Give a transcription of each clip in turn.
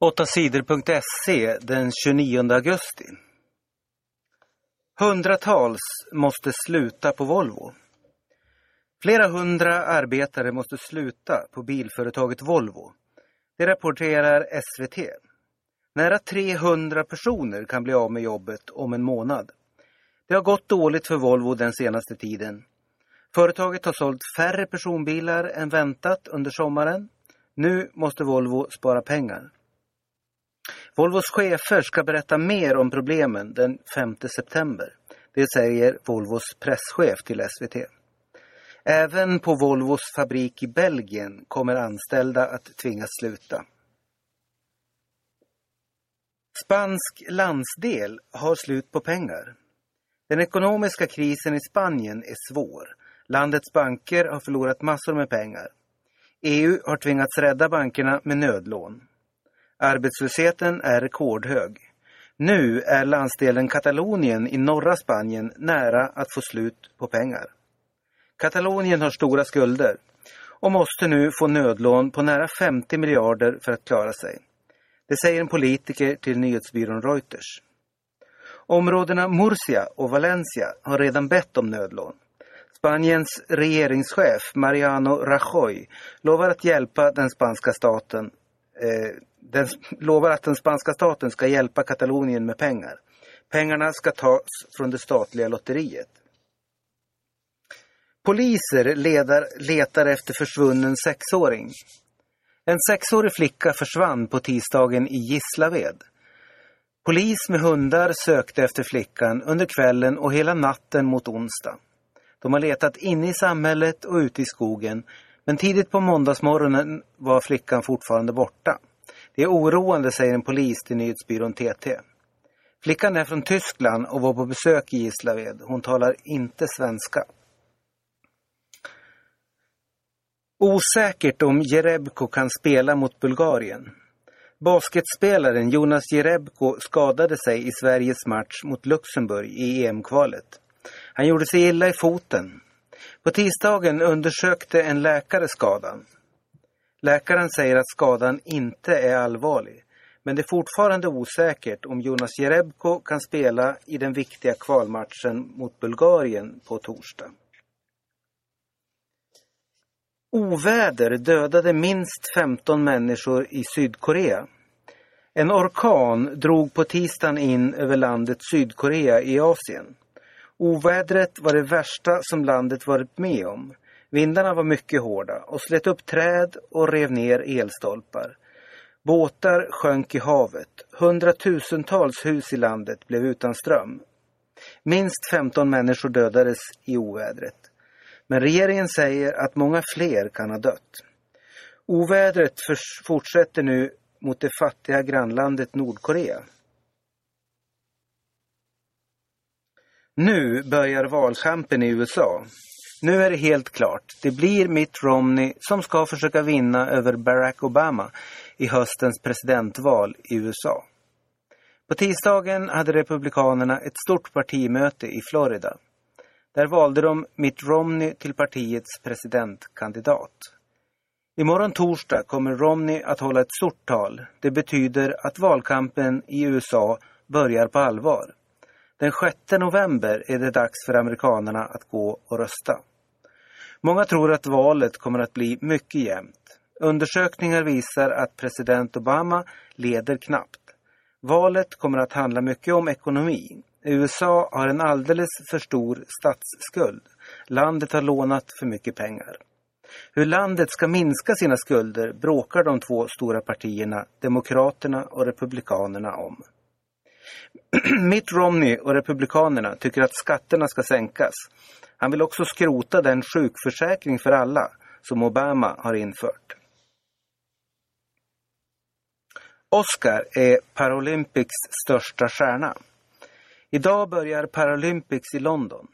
8sidor.se den 29 augusti. Hundratals måste sluta på Volvo. Flera hundra arbetare måste sluta på bilföretaget Volvo. Det rapporterar SVT. Nära 300 personer kan bli av med jobbet om en månad. Det har gått dåligt för Volvo den senaste tiden. Företaget har sålt färre personbilar än väntat under sommaren. Nu måste Volvo spara pengar. Volvos chefer ska berätta mer om problemen den 5 september. Det säger Volvos presschef till SVT. Även på Volvos fabrik i Belgien kommer anställda att tvingas sluta. Spansk landsdel har slut på pengar. Den ekonomiska krisen i Spanien är svår. Landets banker har förlorat massor med pengar. EU har tvingats rädda bankerna med nödlån. Arbetslösheten är rekordhög. Nu är landsdelen Katalonien i norra Spanien nära att få slut på pengar. Katalonien har stora skulder och måste nu få nödlån på nära 50 miljarder för att klara sig. Det säger en politiker till nyhetsbyrån Reuters. Områdena Murcia och Valencia har redan bett om nödlån. Spaniens regeringschef Mariano Rajoy lovar att hjälpa den spanska staten Eh, den lovar att den spanska staten ska hjälpa Katalonien med pengar. Pengarna ska tas från det statliga lotteriet. Poliser ledar, letar efter försvunnen sexåring. En sexårig flicka försvann på tisdagen i Gislaved. Polis med hundar sökte efter flickan under kvällen och hela natten mot onsdag. De har letat inne i samhället och ute i skogen, men tidigt på måndagsmorgonen var flickan fortfarande borta. Det är oroande, säger en polis till nyhetsbyrån TT. Flickan är från Tyskland och var på besök i Gislaved. Hon talar inte svenska. Osäkert om Jerebko kan spela mot Bulgarien. Basketspelaren Jonas Jerebko skadade sig i Sveriges match mot Luxemburg i EM-kvalet. Han gjorde sig illa i foten. På tisdagen undersökte en läkare skadan. Läkaren säger att skadan inte är allvarlig. Men det är fortfarande osäkert om Jonas Jerebko kan spela i den viktiga kvalmatchen mot Bulgarien på torsdag. Oväder dödade minst 15 människor i Sydkorea. En orkan drog på tisdagen in över landet Sydkorea i Asien. Ovädret var det värsta som landet varit med om. Vindarna var mycket hårda och slet upp träd och rev ner elstolpar. Båtar sjönk i havet. Hundratusentals hus i landet blev utan ström. Minst 15 människor dödades i ovädret. Men regeringen säger att många fler kan ha dött. Ovädret fortsätter nu mot det fattiga grannlandet Nordkorea. Nu börjar valkampen i USA. Nu är det helt klart. Det blir Mitt Romney som ska försöka vinna över Barack Obama i höstens presidentval i USA. På tisdagen hade Republikanerna ett stort partimöte i Florida. Där valde de Mitt Romney till partiets presidentkandidat. Imorgon torsdag kommer Romney att hålla ett stort tal. Det betyder att valkampen i USA börjar på allvar. Den 6 november är det dags för amerikanerna att gå och rösta. Många tror att valet kommer att bli mycket jämnt. Undersökningar visar att president Obama leder knappt. Valet kommer att handla mycket om ekonomi. USA har en alldeles för stor statsskuld. Landet har lånat för mycket pengar. Hur landet ska minska sina skulder bråkar de två stora partierna, Demokraterna och Republikanerna om. Mitt Romney och Republikanerna tycker att skatterna ska sänkas. Han vill också skrota den sjukförsäkring för alla som Obama har infört. Oscar är Paralympics största stjärna. Idag börjar Paralympics i London.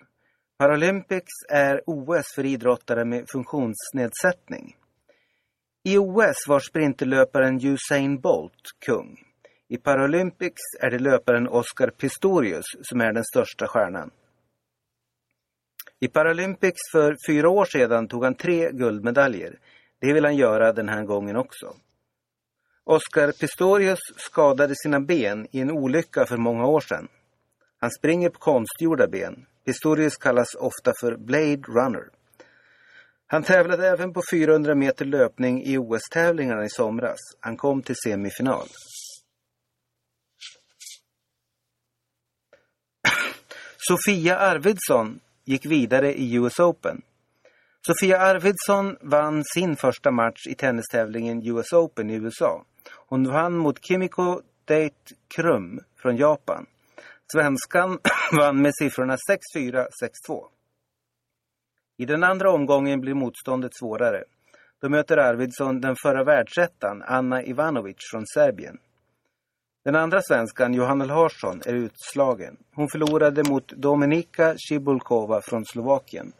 Paralympics är OS för idrottare med funktionsnedsättning. I OS var sprinterlöparen Usain Bolt kung. I Paralympics är det löparen Oscar Pistorius som är den största stjärnan. I Paralympics för fyra år sedan tog han tre guldmedaljer. Det vill han göra den här gången också. Oscar Pistorius skadade sina ben i en olycka för många år sedan. Han springer på konstgjorda ben. Pistorius kallas ofta för Blade Runner. Han tävlade även på 400 meter löpning i OS-tävlingarna i somras. Han kom till semifinal. Sofia Arvidsson gick vidare i US Open. Sofia Arvidsson vann sin första match i tennistävlingen US Open i USA. Hon vann mot Kimiko Date Krum från Japan. Svenskan vann med siffrorna 6-4, 6-2. I den andra omgången blir motståndet svårare. Då möter Arvidsson den förra världsettan Anna Ivanovic från Serbien. Den andra svenskan, Johanna Larsson, är utslagen. Hon förlorade mot Dominika Cibulkova från Slovakien.